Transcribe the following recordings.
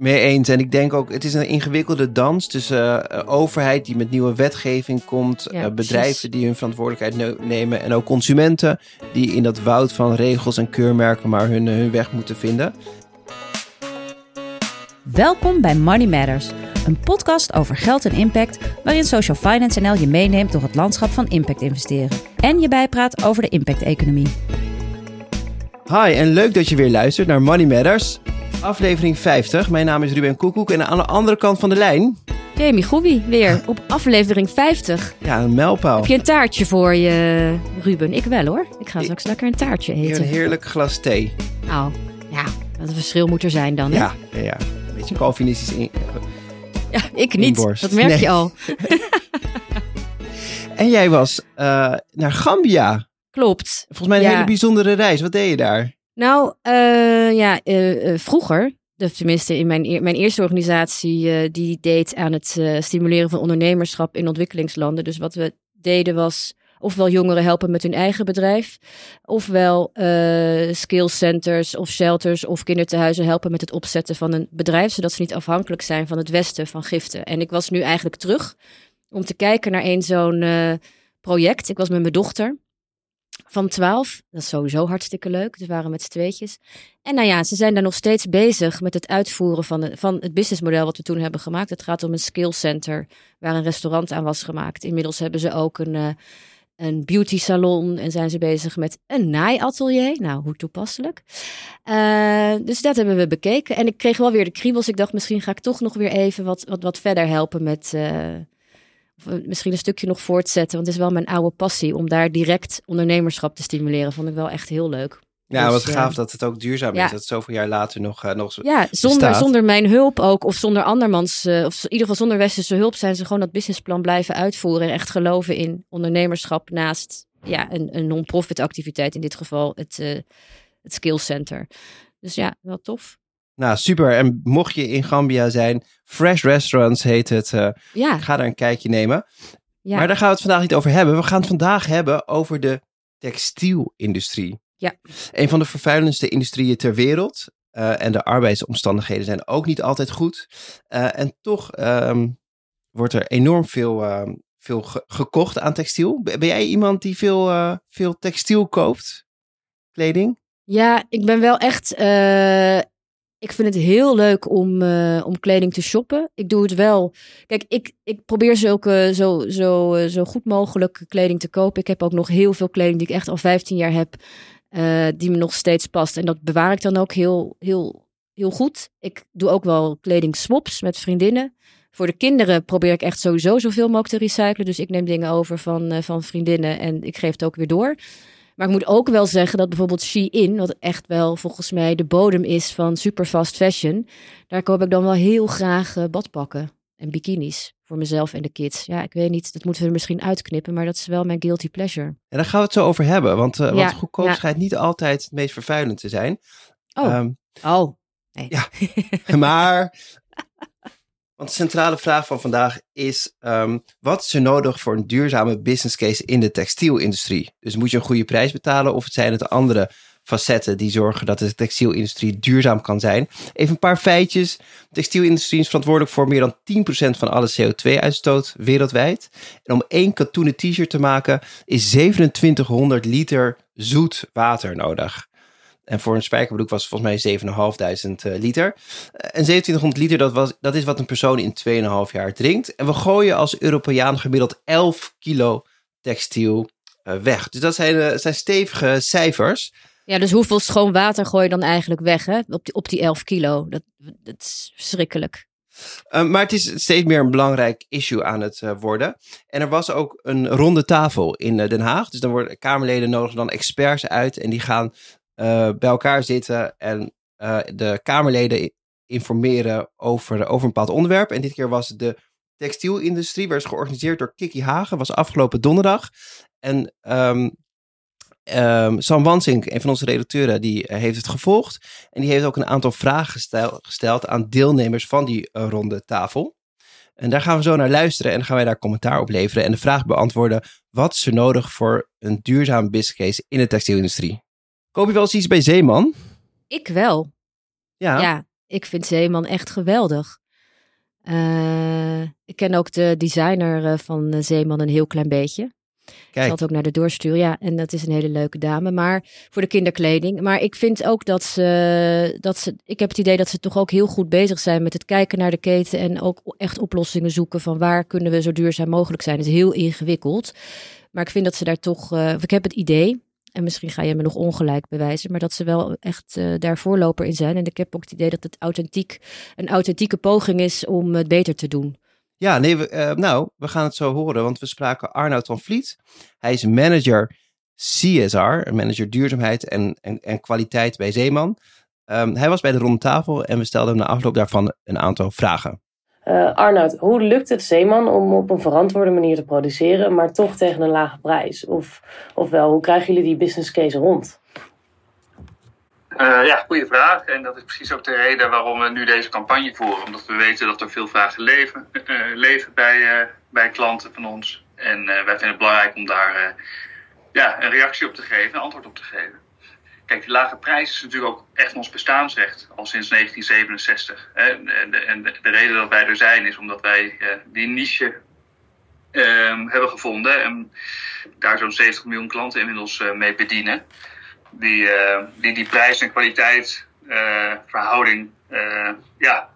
Mee eens. En ik denk ook, het is een ingewikkelde dans tussen uh, overheid die met nieuwe wetgeving komt, ja, uh, bedrijven precies. die hun verantwoordelijkheid nemen en ook consumenten die in dat woud van regels en keurmerken maar hun, hun weg moeten vinden. Welkom bij Money Matters, een podcast over geld en impact waarin Social Finance NL je meeneemt door het landschap van impact investeren en je bijpraat over de impact-economie. Hi en leuk dat je weer luistert naar Money Matters, aflevering 50. Mijn naam is Ruben Koekoek en aan de andere kant van de lijn... Jamie Goebi weer op aflevering 50. Ja, een mijlpaal. Heb je een taartje voor je, Ruben? Ik wel hoor. Ik ga straks lekker een taartje eten. Een heerlijk glas thee. Oh, ja. Wat een verschil moet er zijn dan, hè? Ja, ja, ja. Een beetje Calvinistisch in... Ja, ik niet. Inborst. Dat merk nee. je al. en jij was uh, naar Gambia. Klopt. Volgens mij een ja. hele bijzondere reis. Wat deed je daar? Nou, uh, ja, uh, vroeger, de, tenminste in mijn, mijn eerste organisatie, die deed aan het stimuleren van ondernemerschap in ontwikkelingslanden. Dus wat we deden was ofwel jongeren helpen met hun eigen bedrijf, ofwel skills centers of shelters of kinderthuizen helpen met het opzetten van een bedrijf, zodat ze niet afhankelijk zijn van het westen van giften. En ik was nu eigenlijk terug om te kijken naar een zo'n project. Ik was met mijn dochter van 12. Dat is sowieso hartstikke leuk. Dus we waren met z'n tweetjes. En nou ja, ze zijn daar nog steeds bezig met het uitvoeren van, de, van het businessmodel wat we toen hebben gemaakt. Het gaat om een skill center waar een restaurant aan was gemaakt. Inmiddels hebben ze ook een, uh, een beauty salon en zijn ze bezig met een naaiatelier. Nou, hoe toepasselijk. Uh, dus dat hebben we bekeken. En ik kreeg wel weer de kriebels. Ik dacht, misschien ga ik toch nog weer even wat, wat, wat verder helpen met... Uh, misschien een stukje nog voortzetten. Want het is wel mijn oude passie om daar direct ondernemerschap te stimuleren. Vond ik wel echt heel leuk. Ja, dus, wat gaaf uh, dat het ook duurzaam ja. is. Dat het zoveel jaar later nog, uh, nog Ja, zonder, zonder mijn hulp ook. Of zonder andermans. Uh, of in ieder geval zonder westerse hulp zijn ze gewoon dat businessplan blijven uitvoeren. En echt geloven in ondernemerschap naast ja, een, een non-profit activiteit. In dit geval het, het Skills Center. Dus ja, wel tof. Nou, super. En mocht je in Gambia zijn, Fresh Restaurants heet het. Uh, ja. Ga daar een kijkje nemen. Ja. Maar daar gaan we het vandaag niet over hebben. We gaan het vandaag hebben over de textielindustrie. Ja. Een van de vervuilendste industrieën ter wereld. Uh, en de arbeidsomstandigheden zijn ook niet altijd goed. Uh, en toch um, wordt er enorm veel, uh, veel ge gekocht aan textiel. Ben jij iemand die veel, veel textiel koopt? Kleding? Ja, ik ben wel echt ik vind het heel leuk om, uh, om kleding te shoppen. Ik doe het wel. Kijk, ik, ik probeer zulke, zo, zo, uh, zo goed mogelijk kleding te kopen. Ik heb ook nog heel veel kleding die ik echt al 15 jaar heb, uh, die me nog steeds past. En dat bewaar ik dan ook heel, heel, heel goed. Ik doe ook wel kleding swaps met vriendinnen. Voor de kinderen probeer ik echt sowieso zoveel mogelijk te recyclen. Dus ik neem dingen over van, van vriendinnen en ik geef het ook weer door. Maar ik moet ook wel zeggen dat bijvoorbeeld Shein, wat echt wel volgens mij de bodem is van super fast fashion, daar koop ik dan wel heel graag uh, badpakken en bikinis voor mezelf en de kids. Ja, ik weet niet, dat moeten we er misschien uitknippen, maar dat is wel mijn guilty pleasure. En daar gaan we het zo over hebben, want, uh, ja, want goedkoop ja. schijnt niet altijd het meest vervuilend te zijn. Oh, um, oh. Nee. Ja, maar want de centrale vraag van vandaag is: um, wat is er nodig voor een duurzame business case in de textielindustrie? Dus moet je een goede prijs betalen of zijn het andere facetten die zorgen dat de textielindustrie duurzaam kan zijn? Even een paar feitjes. De textielindustrie is verantwoordelijk voor meer dan 10% van alle CO2-uitstoot wereldwijd. En om één katoenen t-shirt te maken is 2700 liter zoet water nodig. En voor een spijkerbroek was het volgens mij 7.500 uh, liter. Uh, en 2700 liter, dat, was, dat is wat een persoon in 2,5 jaar drinkt. En we gooien als Europeaan gemiddeld 11 kilo textiel uh, weg. Dus dat zijn, zijn stevige cijfers. Ja, dus hoeveel schoon water gooi je dan eigenlijk weg hè? Op, die, op die 11 kilo? Dat, dat is verschrikkelijk. Maar het is steeds meer een belangrijk issue aan het uh, worden. En er was ook een ronde tafel in uh, Den Haag. Dus dan worden Kamerleden nodigen dan experts uit. En die gaan bij elkaar zitten en uh, de Kamerleden informeren over, over een bepaald onderwerp. En dit keer was de textielindustrie, werd georganiseerd door Kiki Hagen, was afgelopen donderdag. En um, um, Sam Wansink, een van onze redacteuren, die uh, heeft het gevolgd. En die heeft ook een aantal vragen gestel, gesteld aan deelnemers van die ronde tafel. En daar gaan we zo naar luisteren en dan gaan wij daar commentaar op leveren en de vraag beantwoorden: wat is er nodig voor een duurzame business case in de textielindustrie? Koop je wel eens iets bij Zeeman? Ik wel. Ja. Ja, ik vind Zeeman echt geweldig. Uh, ik ken ook de designer van Zeeman een heel klein beetje. Kijk. Ik zal ook naar de doorsturen. Ja, en dat is een hele leuke dame. Maar voor de kinderkleding. Maar ik vind ook dat ze, dat ze. Ik heb het idee dat ze toch ook heel goed bezig zijn met het kijken naar de keten. En ook echt oplossingen zoeken van waar kunnen we zo duurzaam mogelijk zijn. Het is heel ingewikkeld. Maar ik vind dat ze daar toch. Uh, ik heb het idee. En misschien ga je me nog ongelijk bewijzen, maar dat ze wel echt uh, daar voorloper in zijn. En ik heb ook het idee dat het authentiek, een authentieke poging is om het beter te doen. Ja, nee, we, uh, nou, we gaan het zo horen, want we spraken Arnoud van Vliet. Hij is manager CSR, manager duurzaamheid en, en, en kwaliteit bij Zeeman. Um, hij was bij de ronde tafel en we stelden hem na afloop daarvan een aantal vragen. Uh, Arnoud, hoe lukt het Zeeman om op een verantwoorde manier te produceren, maar toch tegen een lage prijs? Of, ofwel, hoe krijgen jullie die business case rond? Uh, ja, goede vraag. En dat is precies ook de reden waarom we nu deze campagne voeren. Omdat we weten dat er veel vragen leven, uh, leven bij, bij klanten van ons. En wij vinden het belangrijk om daar ja, een reactie op te geven, een antwoord op te geven. Kijk, die lage prijs is natuurlijk ook echt ons bestaansrecht, al sinds 1967. En de, en de, de reden dat wij er zijn is omdat wij die niche ehm, hebben gevonden. En daar zo'n 70 miljoen klanten inmiddels mee bedienen die, uh, die, die prijs- en kwaliteit verhouding uh, ja,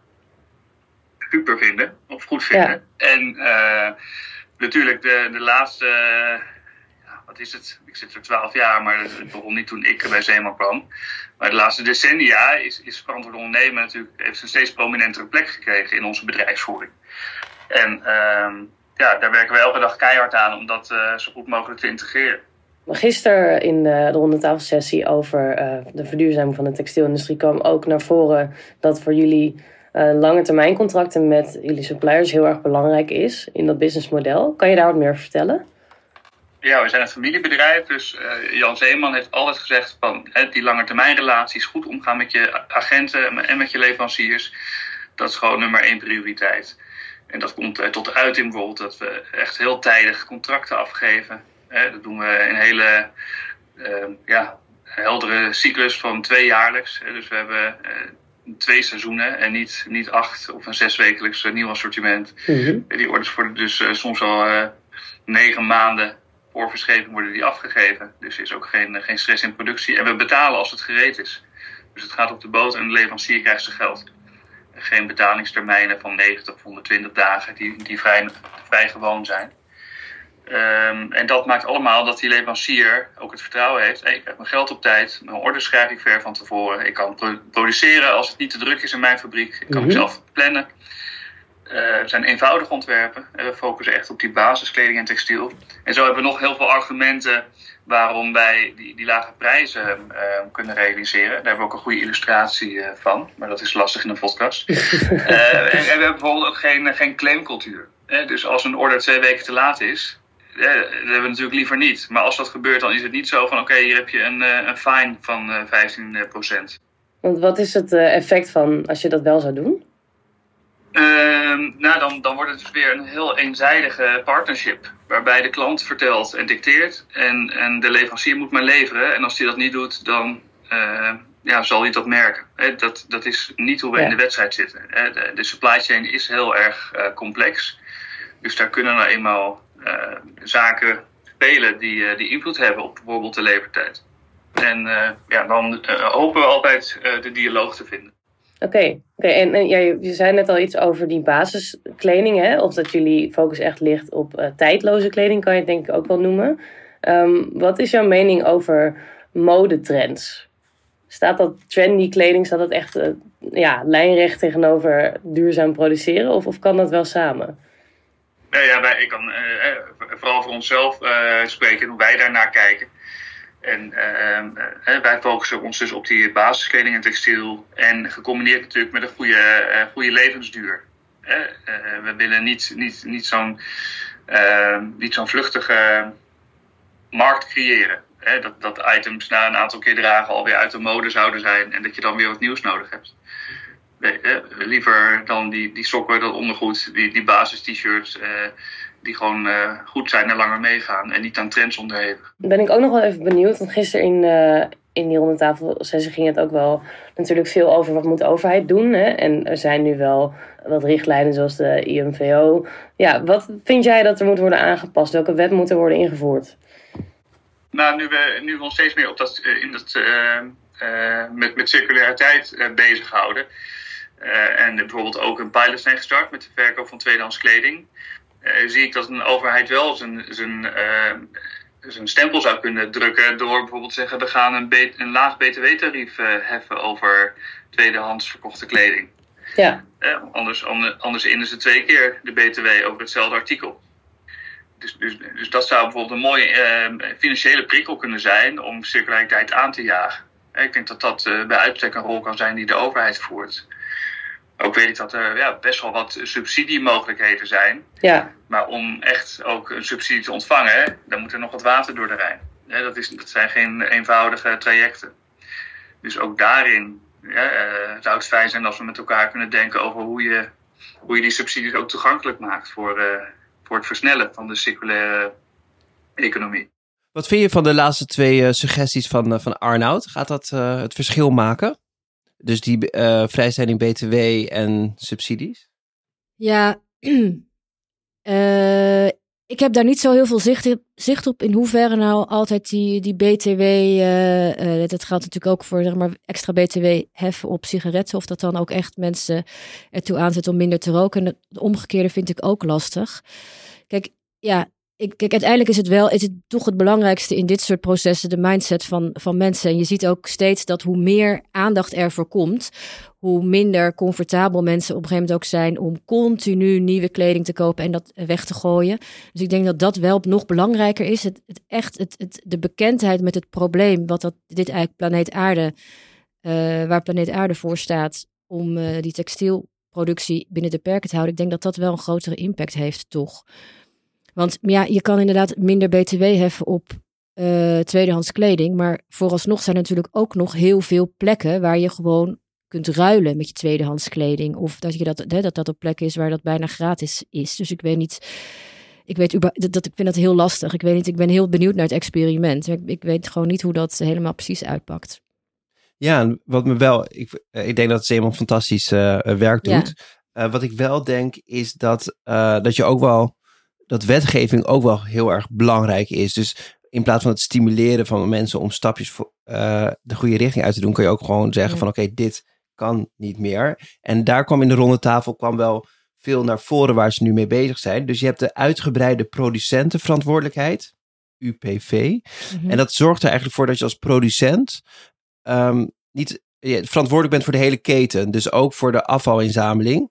super vinden of goed vinden. Ja. En natuurlijk de, de laatste, is het? Ik zit er twaalf jaar, maar het begon niet toen ik bij Zeeman kwam. Maar de laatste decennia is, is verantwoord ondernemen natuurlijk, heeft een steeds prominentere plek gekregen in onze bedrijfsvoering. En ehm, ja, daar werken we elke dag keihard aan om dat zo goed mogelijk te integreren. Gisteren in de, de rondetafelsessie over uh, de verduurzaming van de textielindustrie kwam ook naar voren dat voor jullie uh, lange termijn contracten met jullie suppliers heel erg belangrijk is in dat businessmodel. Kan je daar wat meer over vertellen? Ja, we zijn een familiebedrijf, dus uh, Jan Zeeman heeft altijd gezegd van hè, die lange termijn relaties, goed omgaan met je agenten en met je leveranciers, dat is gewoon nummer één prioriteit. En dat komt tot de uiting bijvoorbeeld dat we echt heel tijdig contracten afgeven dat doen we een hele uh, ja, heldere cyclus van tweejaarlijks. Dus we hebben uh, twee seizoenen en niet, niet acht of een zeswekelijks nieuw assortiment. Mm -hmm. Die orders worden dus uh, soms al negen maanden voor verscheving worden die afgegeven. Dus er is ook geen, geen stress in productie. En we betalen als het gereed is. Dus het gaat op de boot en de leverancier krijgt zijn geld. Geen betalingstermijnen van 90 of 120 dagen die, die vrij, vrij gewoon zijn. Um, en dat maakt allemaal dat die leverancier ook het vertrouwen heeft. Hey, ik krijg mijn geld op tijd, mijn orders schrijf ik ver van tevoren. Ik kan produceren als het niet te druk is in mijn fabriek. Ik kan mm -hmm. mezelf plannen. Uh, het zijn eenvoudige ontwerpen. We focussen echt op die basiskleding en textiel. En zo hebben we nog heel veel argumenten waarom wij die, die lage prijzen uh, kunnen realiseren. Daar hebben we ook een goede illustratie uh, van, maar dat is lastig in een podcast. en, en, we hebben bijvoorbeeld ook geen, geen claimcultuur. dus als een order twee weken te laat is, dat hebben we natuurlijk liever niet. Maar als dat gebeurt, dan is het niet zo van: oké, okay, hier heb je een, een fine van uh, 15%. Want wat is het effect van als je dat wel zou doen? Uh, nou, dan, dan wordt het dus weer een heel eenzijdige partnership. Waarbij de klant vertelt en dicteert. En, en de leverancier moet maar leveren. En als hij dat niet doet, dan uh, ja, zal hij dat merken. Dat, dat is niet hoe we ja. in de wedstrijd zitten. De, supply chain is heel erg uh, complex. Dus daar kunnen nou eenmaal uh, zaken spelen die, die invloed hebben op bijvoorbeeld de levertijd. En ja, dan hopen we altijd de dialoog te vinden. Oké, okay. en, en je zei net al iets over die basiskleding, hè? of dat jullie focus echt ligt op uh, tijdloze kleding, kan je het denk ik ook wel noemen. Um, wat is jouw mening over modetrends? Staat dat trendy kleding, staat dat echt uh, ja, lijnrecht tegenover duurzaam produceren of, of kan dat wel samen? Nee, ja, wij, ik kan uh, vooral voor onszelf spreken hoe wij daarnaar kijken. En uh, wij focussen ons dus op die basiskleding en textiel. En gecombineerd natuurlijk met een goede, uh, goede levensduur. Uh, we willen niet, niet, niet zo'n niet zo'n vluchtige markt creëren. Dat, dat items na een aantal keer dragen alweer uit de mode zouden zijn. En dat je dan weer wat nieuws nodig hebt. Liever dan die, die sokken, dat ondergoed, die, die basis-t-shirts die gewoon goed zijn en langer meegaan en niet aan trends onderhevig. Ben ik ook nog wel even benieuwd, want gisteren in, in die ronde tafel ging het ook wel natuurlijk veel over wat moet de overheid doen. Hè? En er zijn nu wel wat richtlijnen zoals de IMVO. Ja, wat vind jij dat er moet worden aangepast? Welke wet moet er worden ingevoerd? Nou, nu we, nu we ons steeds meer op dat, eh, in dat, uh, uh, met, met circulariteit uh, bezighouden. en bijvoorbeeld ook een pilot zijn gestart met de verkoop van tweedehands kleding. Zie ik dat een overheid wel zijn, zijn zijn stempel zou kunnen drukken door bijvoorbeeld te zeggen: we gaan een, een laag btw-tarief uh, heffen over tweedehands verkochte kleding. Ja. Anders, anders innen ze twee keer de btw over hetzelfde artikel. Dus, dus, dus dat zou bijvoorbeeld een mooie financiële prikkel kunnen zijn om circulariteit aan te jagen. Ik denk dat dat bij uitstek een rol kan zijn die de overheid voert. Ook weet ik dat er ja, best wel wat subsidiemogelijkheden zijn. Ja. Maar om echt ook een subsidie te ontvangen, dan moet er nog wat water door de Rijn. dat, is, dat zijn geen eenvoudige trajecten. Dus ook daarin ja, uh, zou het fijn zijn als we met elkaar kunnen denken over hoe je, hoe je die subsidies ook toegankelijk maakt voor, uh, voor het versnellen van de circulaire economie. Wat vind je van de laatste twee uh, suggesties van, van Arnoud? Gaat dat het verschil maken? Dus die vrijstelling BTW en subsidies? Ja, Uh, ik heb daar niet zo heel veel zicht, zicht op in hoeverre nou altijd die, die BTW, uh, uh, dat geldt natuurlijk ook voor zeg maar, extra BTW heffen op sigaretten, of dat dan ook echt mensen ertoe aanzet om minder te roken. En het omgekeerde vind ik ook lastig. Kijk, ja, ik, kijk, uiteindelijk is het wel is het toch het belangrijkste in dit soort processen de mindset van, van mensen. En je ziet ook steeds dat hoe meer aandacht ervoor komt, hoe minder comfortabel mensen op een gegeven moment ook zijn om continu nieuwe kleding te kopen en dat weg te gooien. Dus ik denk dat dat wel nog belangrijker is. Het, het echt, het, het, de bekendheid met het probleem, wat dat, dit eigenlijk planeet Aarde, uh, waar planeet Aarde voor staat, om uh, die textielproductie binnen de perken te houden. Ik denk dat dat wel een grotere impact heeft, toch? Want ja, je kan inderdaad minder BTW heffen op uh, tweedehands kleding. Maar vooralsnog zijn er natuurlijk ook nog heel veel plekken waar je gewoon kunt ruilen met je tweedehands kleding. Of dat je dat, hè, dat, dat op plekken is waar dat bijna gratis is. Dus ik weet niet. Ik weet dat, dat ik vind dat heel lastig. Ik weet niet. Ik ben heel benieuwd naar het experiment. Ik, ik weet gewoon niet hoe dat helemaal precies uitpakt. Ja, wat me wel. Ik, eh, ik denk dat het helemaal fantastisch uh, werk doet. Ja. Uh, wat ik wel denk is dat, dat je ook wel dat wetgeving ook wel heel erg belangrijk is. Dus in plaats van het stimuleren van mensen om stapjes voor, uh, de goede richting uit te doen, kun je ook gewoon zeggen van oké, dit kan niet meer. En daar kwam in de ronde tafel kwam wel veel naar voren waar ze nu mee bezig zijn. Dus je hebt de uitgebreide producentenverantwoordelijkheid, UPV. Mhm. En dat zorgt er eigenlijk voor dat je als producent um, niet verantwoordelijk bent voor de hele keten. Dus ook voor de afvalinzameling.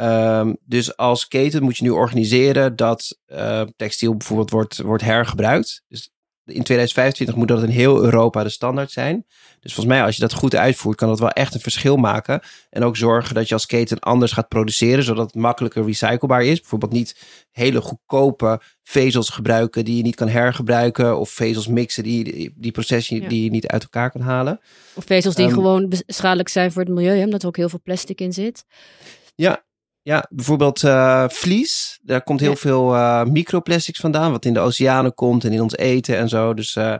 Um, dus als keten moet je nu organiseren dat uh, textiel bijvoorbeeld wordt, wordt hergebruikt. Dus in 2025 moet dat in heel Europa de standaard zijn. Dus volgens mij, als je dat goed uitvoert, kan dat wel echt een verschil maken. En ook zorgen dat je als keten anders gaat produceren, zodat het makkelijker recyclebaar is. Bijvoorbeeld niet hele goedkope vezels gebruiken die je niet kan hergebruiken. Of vezels mixen die, die processen die je niet uit elkaar kan halen. Of vezels die um, gewoon schadelijk zijn voor het milieu, omdat er ook heel veel plastic in zit. Ja, ja, bijvoorbeeld uh, vlies. Daar komt heel veel uh, microplastics vandaan, wat in de oceanen komt en in ons eten en zo. Dus uh,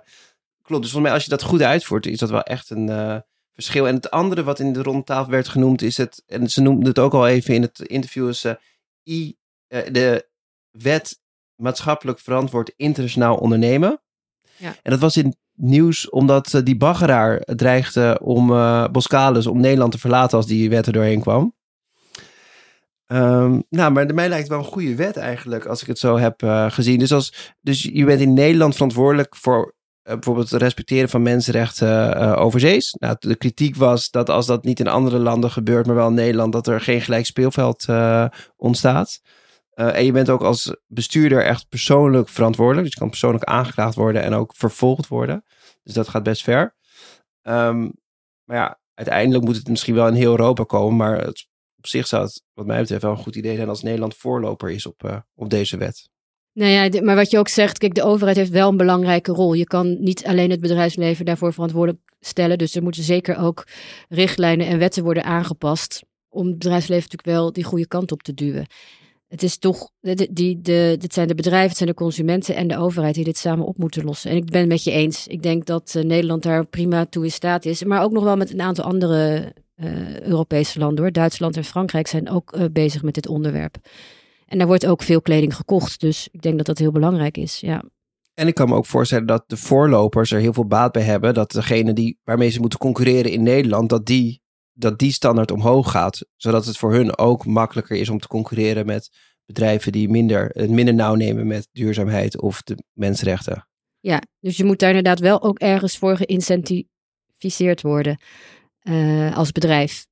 klopt. Dus volgens mij, als je dat goed uitvoert, is dat wel echt een verschil. En het andere wat in de rondtafel werd genoemd, is het, en ze noemden het ook al even in het interview, is I, de wet maatschappelijk verantwoord internationaal ondernemen. Ja. En dat was in nieuws omdat die baggeraar dreigde om Boskalis, om Nederland te verlaten als die wet er doorheen kwam. Um, nou, maar mij lijkt wel een goede wet eigenlijk, als ik het zo heb uh, gezien. Dus, als, dus je bent in Nederland verantwoordelijk voor uh, bijvoorbeeld het respecteren van mensenrechten uh, overzees. Nou, de kritiek was dat als dat niet in andere landen gebeurt, maar wel in Nederland, dat er geen gelijk speelveld ontstaat. en je bent ook als bestuurder echt persoonlijk verantwoordelijk. Dus je kan persoonlijk aangeklaagd worden en ook vervolgd worden. Dus dat gaat best ver. Um, maar ja, uiteindelijk moet het misschien wel in heel Europa komen, maar het op zich zou het, wat mij betreft, wel een goed idee zijn als Nederland voorloper is op, uh, op deze wet. Nou ja, maar wat je ook zegt, kijk, de overheid heeft wel een belangrijke rol. Je kan niet alleen het bedrijfsleven daarvoor verantwoordelijk stellen. Dus er moeten zeker ook richtlijnen en wetten worden aangepast. Om het bedrijfsleven natuurlijk wel die goede kant op te duwen. het is toch, die, de, dit zijn de bedrijven, het zijn de consumenten en de overheid die dit samen op moeten lossen. En ik ben het met je eens. Ik denk dat uh, Nederland daar prima toe in staat is. Maar ook nog wel met een aantal andere uh, Europese landen hoor. Duitsland en Frankrijk zijn ook uh, bezig met dit onderwerp. En daar wordt ook veel kleding gekocht. Dus ik denk dat dat heel belangrijk is. Ja. En ik kan me ook voorstellen dat de voorlopers er heel veel baat bij hebben. Dat degene die, waarmee ze moeten concurreren in Nederland, dat die dat die standaard omhoog gaat, zodat het voor hun ook makkelijker is om te concurreren met bedrijven die minder, het minder nauw nemen met duurzaamheid of de mensenrechten. Ja, dus je moet daar inderdaad wel ook ergens voor geïncentiviseerd worden uh, als bedrijf.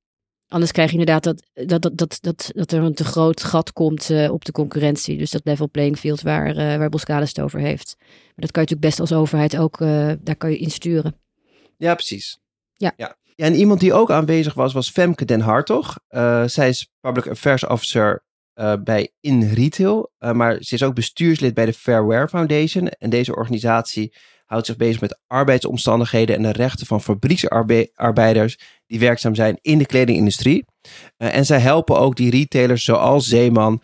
Anders krijg je inderdaad dat, dat, dat, dat, dat, dat er een te groot gat komt uh, op de concurrentie. Dus dat level playing field waar, uh, waar Boskalis het over heeft. Maar dat kan je natuurlijk best als overheid ook, daar kan je in sturen. Ja, precies. Ja. ja. Ja, en iemand die ook aanwezig was, was Femke den Hartog. Zij is Public Affairs Officer uh, bij In Retail, uh, maar ze is ook bestuurslid bij de Fairware Foundation. En deze organisatie houdt zich bezig met arbeidsomstandigheden en de rechten van fabrieksarbeiders die werkzaam zijn in de kledingindustrie. en zij helpen ook die retailers zoals Zeeman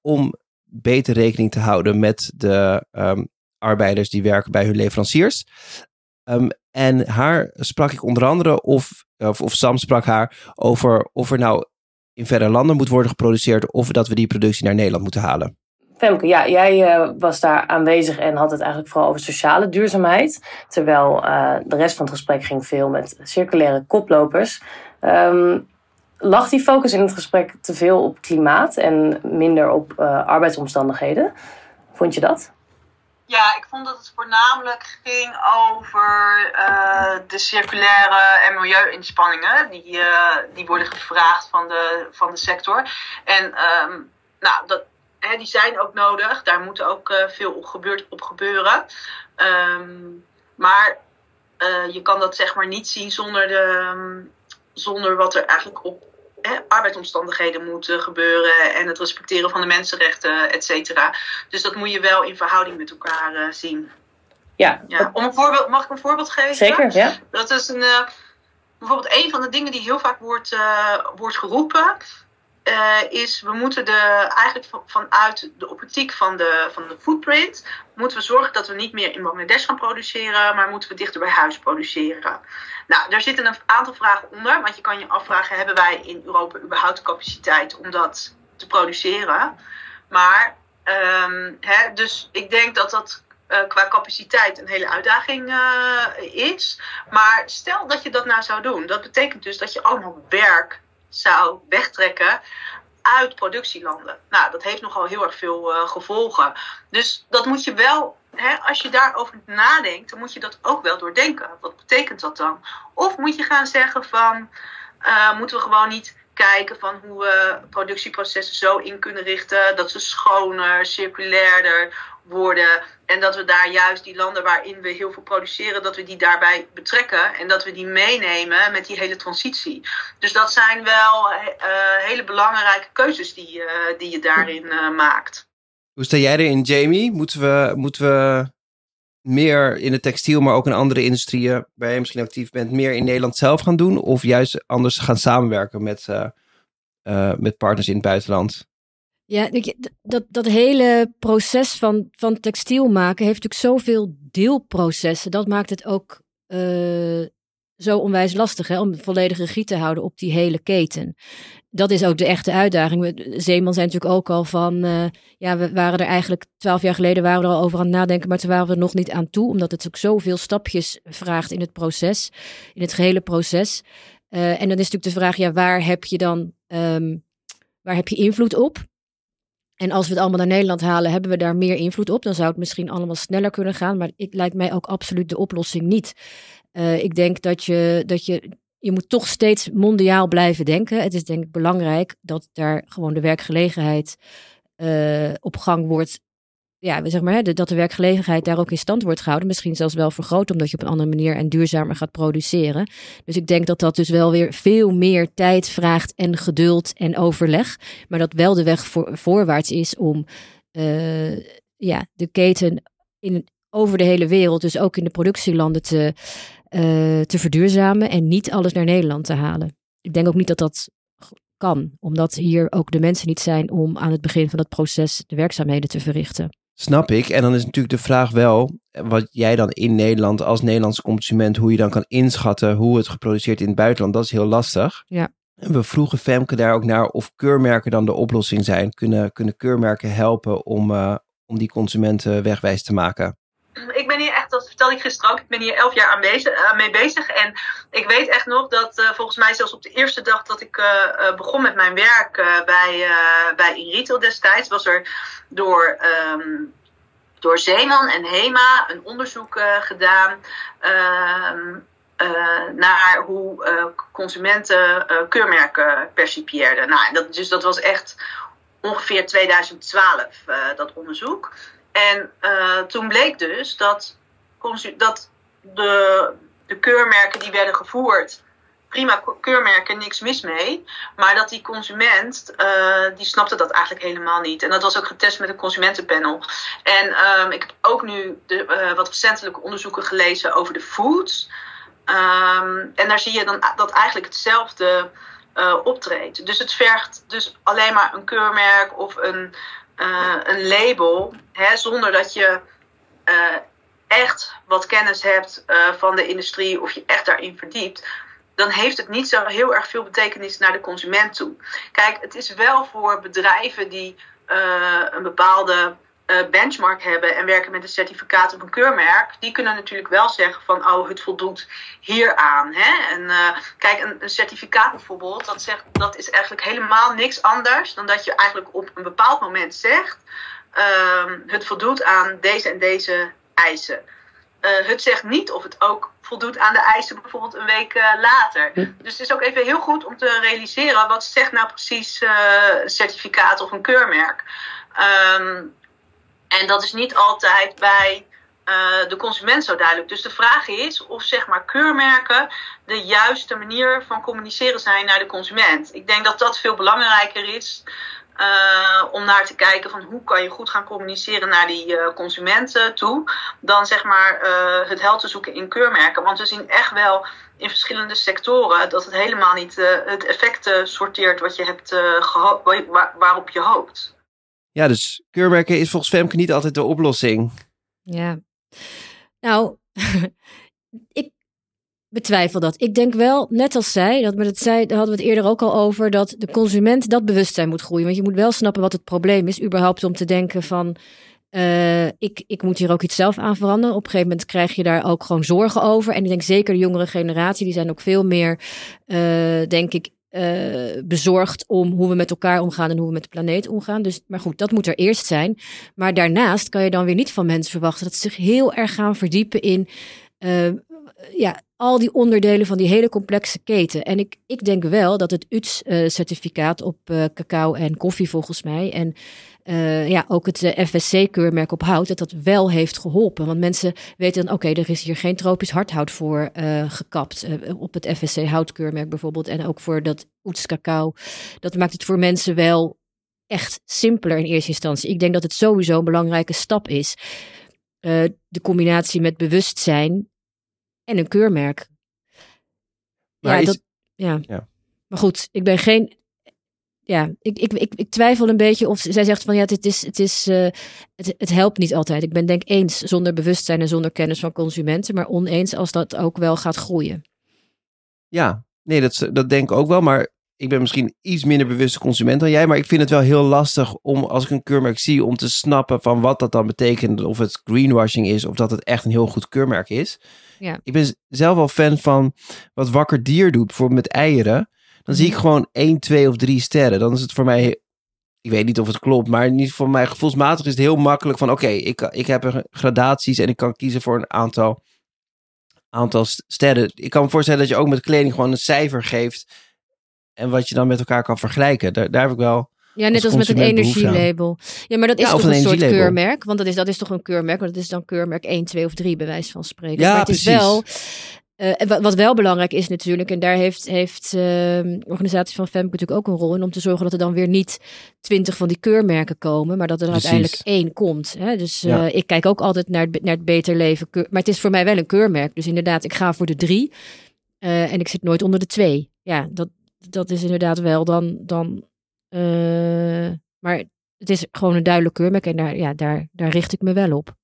om beter rekening te houden met de um, arbeiders die werken bij hun leveranciers. Um, en haar sprak ik onder andere, of, of, of, Sam sprak haar, over of er nou in verre landen moet worden geproduceerd of dat we die productie naar Nederland moeten halen. Femke, ja, jij uh, was daar aanwezig en had het eigenlijk vooral over sociale duurzaamheid. Terwijl uh, de rest van het gesprek ging veel met circulaire koplopers. Um, lag die focus in het gesprek te veel op klimaat en minder op uh, arbeidsomstandigheden? Vond je dat? Ja, ik vond dat het voornamelijk ging over de circulaire en milieu-inspanningen die, die worden gevraagd van de, van de sector. En um, nou, dat, hè, die zijn ook nodig, daar moet ook uh, veel op, gebeurt, op gebeuren. Um, maar je kan dat zeg maar niet zien zonder, de, um, zonder wat er eigenlijk op hè, arbeidsomstandigheden moeten gebeuren en het respecteren van de mensenrechten, et cetera. Dus dat moet je wel in verhouding met elkaar uh, zien. Ja. ja. Om een voorbeeld, mag ik een voorbeeld geven? Zeker, ja. Dat is een, bijvoorbeeld een van de dingen die heel vaak wordt, uh, wordt geroepen. Uh, is we moeten de, eigenlijk vanuit de optiek van de, van de footprint, moeten we zorgen dat we niet meer in Bangladesh gaan produceren, maar moeten we dichter bij huis produceren. Nou, daar zitten een aantal vragen onder, want je kan je afvragen, hebben wij in Europa überhaupt capaciteit om dat te produceren? Maar, um, hè, dus ik denk dat dat uh, qua capaciteit een hele uitdaging uh, is. Maar stel dat je dat nou zou doen, dat betekent dus dat je allemaal werk zou wegtrekken uit productielanden. Nou, dat heeft nogal heel erg veel uh, gevolgen. Dus dat moet je wel, hè, als je daarover nadenkt, dan moet je dat ook wel doordenken. Wat betekent dat dan? Of moet je gaan zeggen van, uh, moeten we gewoon niet kijken van hoe we productieprocessen zo in kunnen richten dat ze schoner, circulairder worden. En dat we daar juist die landen waarin we heel veel produceren, dat we die daarbij betrekken. En dat we die meenemen met die hele transitie. Dus dat zijn wel uh, hele belangrijke keuzes die, uh, die je daarin maakt. Hoe sta jij erin, Jamie? Moeten we, moeten we meer in het textiel, maar ook in andere industrieën waar je misschien actief bent, meer in Nederland zelf gaan doen? Of juist anders gaan samenwerken met, met partners in het buitenland? Ja, dat, dat hele proces van, van textiel maken heeft natuurlijk zoveel deelprocessen. Dat maakt het ook uh, zo onwijs lastig hè, om volledig regie te houden op die hele keten. Dat is ook de echte uitdaging. Zeeman zijn natuurlijk ook al van, uh, ja, we waren er eigenlijk twaalf jaar geleden waren we er al over aan het nadenken, maar toen waren we er nog niet aan toe, omdat het ook zoveel stapjes vraagt in het proces, in het gehele proces. Uh, en dan is natuurlijk de vraag, ja, waar heb je dan, um, waar heb je invloed op? En als we het allemaal naar Nederland halen, hebben we daar meer invloed op. Dan zou het misschien allemaal sneller kunnen gaan. Maar het lijkt mij ook absoluut de oplossing niet. Uh, ik denk dat je, dat je. Je moet toch steeds mondiaal blijven denken. Het is denk ik belangrijk dat daar gewoon de werkgelegenheid uh, op gang wordt ja, zeg maar, dat de werkgelegenheid daar ook in stand wordt gehouden. Misschien zelfs wel vergroot, omdat je op een andere manier en duurzamer gaat produceren. Dus ik denk dat dat dus wel weer veel meer tijd vraagt en geduld en overleg. Maar dat wel de weg voor, voorwaarts is om uh, ja, de keten in, over de hele wereld, dus ook in de productielanden, te, uh, te verduurzamen. En niet alles naar Nederland te halen. Ik denk ook niet dat dat kan. Omdat hier ook de mensen niet zijn om aan het begin van het proces de werkzaamheden te verrichten. Snap ik. En dan is natuurlijk de vraag wel, wat jij dan in Nederland als Nederlandse consument, hoe je dan kan inschatten hoe het geproduceerd in het buitenland, dat is heel lastig. Ja. En we vroegen Femke daar ook naar of keurmerken dan de oplossing zijn. Kunnen, kunnen keurmerken helpen om, uh, om die consumenten wegwijs te maken? Ik ben hier dat vertelde ik gisteren ook, ik ben hier elf jaar aan uh, mee bezig. En ik weet echt nog dat uh, volgens mij zelfs op de eerste dag dat ik uh, begon met mijn werk bij, bij InRetail destijds, was er door, um, door Zeeman en HEMA een onderzoek gedaan. Ehm, naar hoe consumenten keurmerken percipieerden. Nou, dat, dus dat was echt ongeveer 2012, dat onderzoek. En uh, toen bleek dus dat, dat de, de keurmerken die werden gevoerd, prima keurmerken, niks mis mee. Maar dat die consument, uh, die snapte dat eigenlijk helemaal niet. En dat was ook getest met een consumentenpanel. En um, ik heb ook nu de, uh, wat recentelijke onderzoeken gelezen over de foods. Um, en daar zie je dan dat eigenlijk hetzelfde uh, optreedt. Dus het vergt dus alleen maar een keurmerk of een een label, hè, zonder dat je echt wat kennis hebt uh, van de industrie of je echt daarin verdiept, dan heeft het niet zo heel erg veel betekenis naar de consument toe. Kijk, het is wel voor bedrijven die een bepaalde uh, benchmark hebben en werken met een certificaat of een keurmerk, die kunnen natuurlijk wel zeggen van oh, het voldoet hieraan. Hè? En kijk, een, een, certificaat bijvoorbeeld, dat, zegt, dat is eigenlijk helemaal niks anders dan dat je eigenlijk op een bepaald moment zegt, uh, het voldoet aan deze en deze eisen. Uh, het zegt niet of het ook voldoet aan de eisen bijvoorbeeld een week later. Dus het is ook even heel goed om te realiseren wat zegt nou precies een certificaat of een keurmerk. Um, en dat is niet altijd bij de consument zo duidelijk. Dus de vraag is of zeg maar keurmerken de juiste manier van communiceren zijn naar de consument. Ik denk dat dat veel belangrijker is. Uh, om naar te kijken van hoe kan je goed gaan communiceren naar die uh, consumenten toe. Dan zeg maar het hel te zoeken in keurmerken. Want we zien echt wel in verschillende sectoren dat het helemaal niet het effect sorteert wat je hebt, waar, waarop je hoopt. Ja, dus keurmerken is volgens Femke niet altijd de oplossing. Ja. Nou, ik betwijfel dat. Ik denk wel, net als zij, dat met het zij, daar hadden we het eerder ook al over, dat de consument dat bewustzijn moet groeien. Want je moet wel snappen wat het probleem is, überhaupt om te denken van. Uh, ik, ik moet hier ook iets zelf aan veranderen. Op een gegeven moment krijg je daar ook gewoon zorgen over. En ik denk zeker de jongere generatie, die zijn ook veel meer, uh, denk ik, uh, bezorgd om hoe we met elkaar omgaan en hoe we met de planeet omgaan. Dus, maar goed, dat moet er eerst zijn. Maar daarnaast kan je dan weer niet van mensen verwachten dat ze zich heel erg gaan verdiepen in ja, al die onderdelen van die hele complexe keten. En ik, ik denk wel dat het UTS-certificaat uh, op cacao en koffie volgens mij en uh, ja, ook het FSC-keurmerk op hout, dat dat wel heeft geholpen. Want mensen weten dan, oké, er is hier geen tropisch hardhout voor gekapt. op het FSC-houtkeurmerk bijvoorbeeld. En ook voor dat Oets cacao. Dat maakt het voor mensen wel echt simpeler in eerste instantie. Ik denk dat het sowieso een belangrijke stap is. de combinatie met bewustzijn en een keurmerk. Maar ja, is... dat, ja. ja. Maar goed, ik ben geen ja, ik, ik, ik, ik, twijfel een beetje of zij zegt van ja, het, is, het, is, uh, het, het helpt niet altijd. Ik ben denk eens zonder bewustzijn en zonder kennis van consumenten, maar oneens als dat ook wel gaat groeien. Ja, nee, dat, dat denk ik ook wel, maar ik ben misschien iets minder bewuste consument dan jij, maar ik vind het wel heel lastig om, als ik een keurmerk zie, om te snappen van wat dat dan betekent. Of het greenwashing is, of dat het echt een heel goed keurmerk is. Ja. Ik ben zelf wel fan van wat Wakker Dier doet, bijvoorbeeld met eieren. Dan zie ik gewoon 1, 2 of 3 sterren. Dan is het voor mij, ik weet niet of het klopt, maar niet voor mij gevoelsmatig is het heel makkelijk van oké, okay, ik, ik heb gradaties en ik kan kiezen voor een aantal, aantal sterren. Ik kan me voorstellen dat je ook met kleding gewoon een cijfer geeft en wat je dan met elkaar kan vergelijken. Daar, daar heb ik wel. Ja, net als, als met een energielabel. Ja, maar dat is ja, toch een, een soort keurmerk? Want dat is, dat is toch een keurmerk? Want dat is dan keurmerk 1, 2 of 3, bij wijze van spreken. Ja, maar het precies. is wel uh, wat wel belangrijk is natuurlijk, en daar heeft, heeft uh, de organisatie van Femke natuurlijk ook een rol in, om te zorgen dat er dan weer niet twintig van die keurmerken komen, maar dat er Precies. uiteindelijk één komt. Hè? Dus uh, Ja. ik kijk ook altijd naar het, naar het beter leven. Keur- Maar het is voor mij wel een keurmerk. Dus inderdaad, ik ga voor de drie en ik zit nooit onder de twee. Ja, dat, dat is inderdaad wel dan. dan eh, maar het is gewoon een duidelijk keurmerk en daar, ja, daar, daar richt ik me wel op.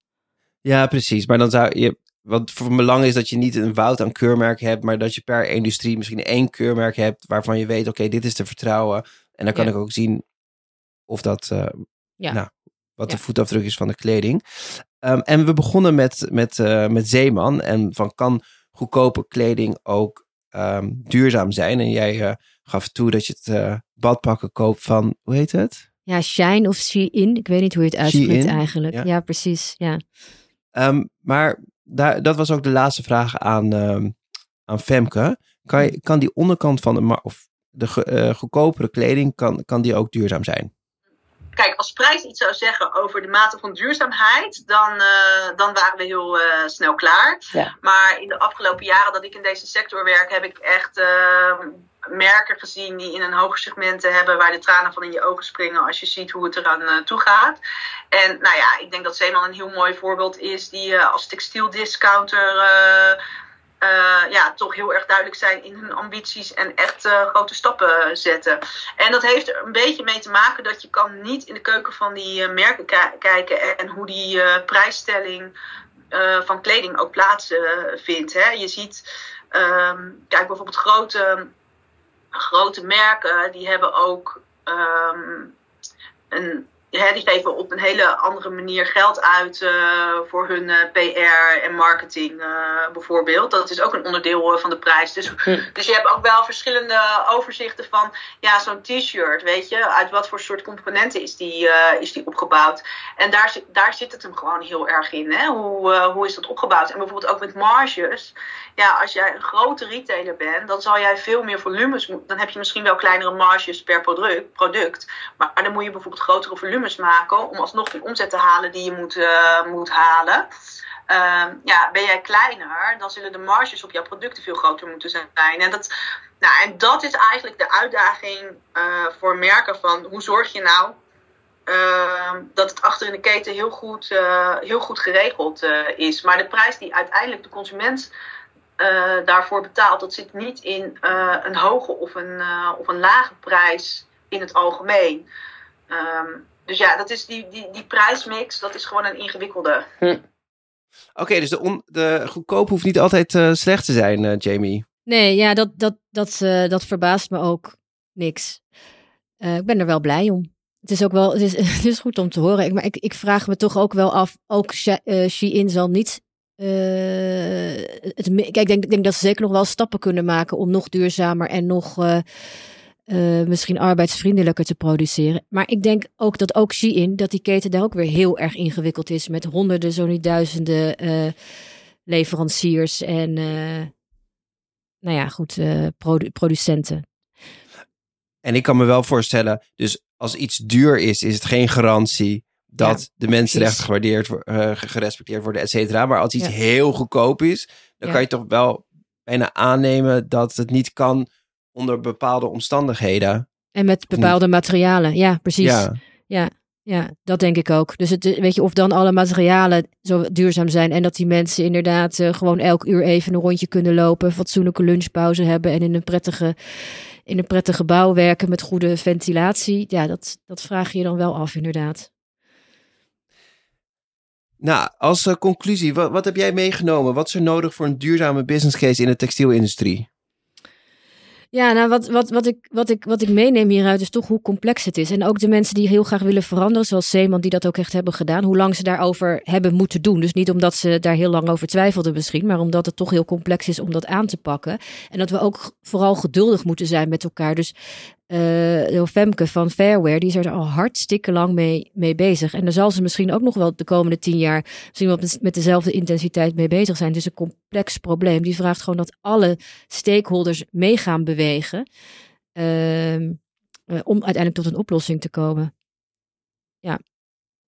Ja, precies. Maar dan zou je. Wat voor belang is dat je niet een woud aan keurmerken hebt, maar dat je per industrie misschien één keurmerk hebt waarvan je weet, oké, dit is te vertrouwen. En dan kan Ja. ik ook zien of dat, eh, Ja. nou, wat de voetafdruk is van de kleding. Ehm, en we begonnen met, met, eh, met Zeeman. En van kan goedkope kleding ook ehm, duurzaam zijn? En jij eh, gaf toe dat je het eh, badpakken koopt van, hoe heet het? Ja, Shine of Shein. Ik weet niet hoe je het uitspreekt eigenlijk. ja. Ja, precies. Ja. Ehm, maar daar, dat was ook de laatste vraag aan, ehm, aan Femke. Kan, je, kan die onderkant van de, of de eh, goedkopere kleding, kan, kan die ook duurzaam zijn? Kijk, als prijs iets zou zeggen over de mate van duurzaamheid, dan, eh, dan waren we heel eh, snel klaar. Ja. Maar in de afgelopen jaren dat ik in deze sector werk, heb ik echt eh, merken gezien die in een hoger segmenten hebben waar de tranen van in je ogen springen als je ziet hoe het eraan toe gaat. En nou ja, ik denk dat Zeeman een heel mooi voorbeeld is die als textieldiscounter eh, ja, toch heel erg duidelijk zijn in hun ambities en echt eh, grote stappen zetten. En dat heeft er een beetje mee te maken dat je kan niet in de keuken van die eh, merken ki- kijken en hoe die prijsstelling van kleding ook plaatsvindt. hè. Je ziet, ehm, kijk bijvoorbeeld grote, grote merken, die hebben ook ehm, een, hè, die geven op een hele andere manier geld uit eh, voor hun eh, PR en marketing eh, bijvoorbeeld. Dat is ook een onderdeel van de prijs. Dus, Hm. dus je hebt ook wel verschillende overzichten van ja, zo'n t-shirt, weet je, uit wat voor soort componenten is die, is die opgebouwd. En daar, zit- daar zit het hem gewoon heel erg in. Hè? Hoe, hoe is dat opgebouwd? En bijvoorbeeld ook met marges. Ja, als jij een grote retailer bent, dan zal jij veel meer volumes moeten. Dan heb je misschien wel kleinere marges per product. product maar dan moet je bijvoorbeeld grotere volumes maken om alsnog die omzet te halen die je moet, eh, moet halen. Ehm, ja, ben jij kleiner, dan zullen de marges op jouw producten veel groter moeten zijn. En dat, nou, en dat is eigenlijk de uitdaging eh, voor merken van hoe zorg je nou ehm, dat het achter in de keten heel goed, eh, heel goed geregeld is. Maar de prijs die uiteindelijk de consument daarvoor betaalt, dat zit niet in een hoge of een, of een lage prijs in het algemeen. Ehm, dus ja, dat is die, die, die prijsmix, dat is gewoon een ingewikkelde. Oké, dus de, on, de goedkoop hoeft niet altijd eh, slecht te zijn, eh, Jamie. Nee, ja, dat, dat, dat, eh, dat verbaast me ook niks. Eh, ik ben er wel blij om. Het is ook wel, het is, het is goed om te horen. Ik, maar ik, ik vraag me toch ook wel af, ook She- eh, Shein zal niet. eh, het, kijk, ik denk, ik denk dat ze zeker nog wel stappen kunnen maken om nog duurzamer en nog eh, eh, misschien arbeidsvriendelijker te produceren. Maar ik denk ook dat ook Shein, dat die keten daar ook weer heel erg ingewikkeld is met honderden, zo niet duizenden eh, leveranciers en eh, nou ja, goed, produ- producenten. En ik kan me wel voorstellen, dus als iets duur is, is het geen garantie dat de mensenrechten gewaardeerd, gerespecteerd worden, et cetera. Maar als iets Ja. heel goedkoop is, dan Ja. kan je toch wel bijna aannemen dat het niet kan onder bepaalde omstandigheden. En met bepaalde materialen. Ja, precies. Ja, Ja, dat denk ik ook. Dus het, eh, weet je, of dan alle materialen zo duurzaam zijn en dat die mensen inderdaad eh, gewoon elk uur even een rondje kunnen lopen, fatsoenlijke lunchpauze hebben en in een prettige, in een prettig gebouw werken met goede ventilatie. Ja, dat, dat vraag je dan wel af, inderdaad. Nou, als eh, conclusie, wat, wat heb jij meegenomen? Wat is er nodig voor een duurzame business case in de textielindustrie? Ja, nou, wat, wat, wat, ik, wat, ik, wat ik meeneem hieruit is toch hoe complex het is. En ook de mensen die heel graag willen veranderen, zoals Zeeman, die dat ook echt hebben gedaan, hoe lang ze daarover hebben moeten doen. Dus niet omdat ze daar heel lang over twijfelden misschien, maar omdat het toch heel complex is om dat aan te pakken. En dat we ook vooral geduldig moeten zijn met elkaar. Dus eh de Femke van Fairware, die is er al hartstikke lang mee, mee bezig. En daar zal ze misschien ook nog wel de komende tien jaar misschien wel met, met dezelfde intensiteit mee bezig zijn. Het is een complex probleem. Die vraagt gewoon dat alle stakeholders mee gaan bewegen. ehm, eh, om uiteindelijk tot een oplossing te komen. Ja,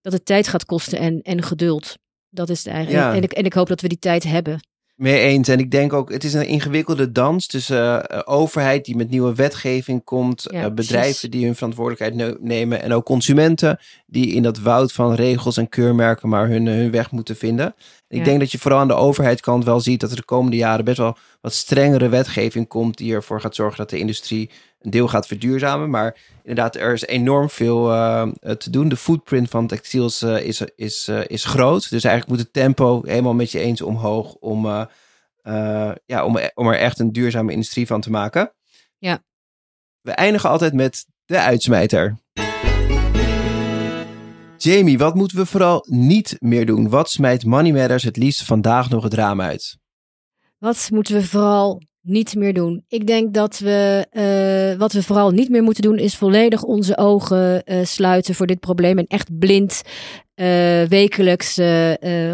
dat het tijd gaat kosten en, en geduld. Dat is het eigenlijk. Ja. En, ik, en ik hoop dat we die tijd hebben. Mee eens. En ik denk ook, het is een ingewikkelde dans tussen eh, overheid die met nieuwe wetgeving komt, Ja, eh, bedrijven precies. die hun verantwoordelijkheid ne- nemen en ook consumenten die in dat woud van regels en keurmerken maar hun, hun weg moeten vinden. Ik Ja. denk dat je vooral aan de overheidskant wel ziet dat er de komende jaren best wel wat strengere wetgeving komt die ervoor gaat zorgen dat de industrie een deel gaat verduurzamen. Maar inderdaad, er is enorm veel uh, te doen. De footprint van textiels uh, is, is, uh, is groot. Dus eigenlijk moet het tempo helemaal met je eens omhoog om, ja, om, om er echt een duurzame industrie van te maken. Ja. We eindigen altijd met de uitsmijter. Jamie, wat moeten we vooral niet meer doen? Wat smijt Money Matters het liefst vandaag nog het raam uit? Wat moeten we vooral niet meer doen? Ik denk dat we, uh, wat we vooral niet meer moeten doen, is volledig onze ogen uh, sluiten voor dit probleem en echt blind uh, wekelijks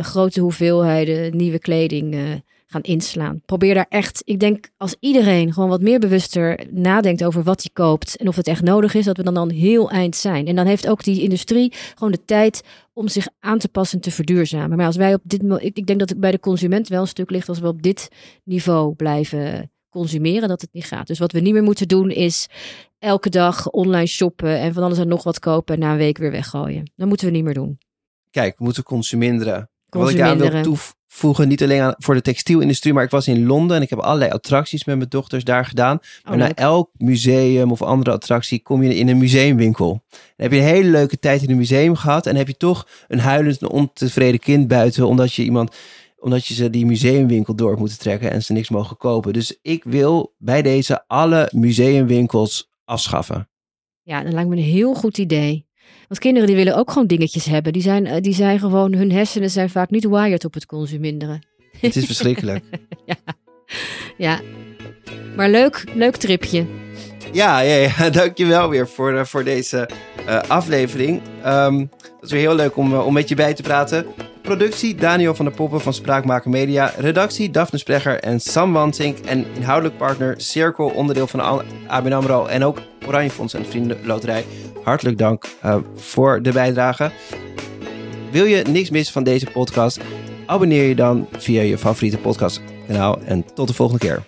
grote hoeveelheden nieuwe kleding gaan inslaan. Probeer daar echt, ik denk als iedereen gewoon wat meer bewuster nadenkt over wat hij koopt en of het echt nodig is, dat we dan dan heel eind zijn. En dan heeft ook die industrie gewoon de tijd om zich aan te passen en te verduurzamen. Maar als wij op dit, ik, ik denk dat het bij de consument wel een stuk ligt als we op dit niveau blijven consumeren, dat het niet gaat. Dus wat we niet meer moeten doen is elke dag online shoppen en van alles en nog wat kopen en na een week weer weggooien. Dat moeten we niet meer doen. Kijk, we moeten consuminderen. Wat ik aan wil toevoegen, niet alleen aan, voor de textielindustrie, maar ik was in Londen en ik heb allerlei attracties met mijn dochters daar gedaan. Maar oh, na elk museum of andere attractie kom je in een museumwinkel. Dan heb je een hele leuke tijd in een museum gehad en heb je toch een huilend en ontevreden kind buiten, omdat je iemand omdat je ze die museumwinkel door moet trekken en ze niks mogen kopen. Dus ik wil bij deze alle museumwinkels afschaffen. Ja, dat lijkt me een heel goed idee. Want kinderen die willen ook gewoon dingetjes hebben. Die zijn, eh, die zijn gewoon, hun hersenen zijn vaak niet wired op het consuminderen. Het is verschrikkelijk. ja. ja. Maar leuk, leuk tripje. Ja, ja, ja, dankjewel weer voor, uh, voor deze uh, aflevering. Um, dat is weer heel leuk om, om met je bij te praten. Productie Daniel van der Poppen van Spraakmaker Media. Redactie Daphne Sprecher en Sam Wansink. En inhoudelijk partner Cirkel, onderdeel van ABN AMRO. En ook Oranje Fonds en Vriendenloterij. Hartelijk dank uh, voor de bijdrage. Wil je niks missen van deze podcast? Abonneer je dan via je favoriete podcastkanaal. En tot de volgende keer.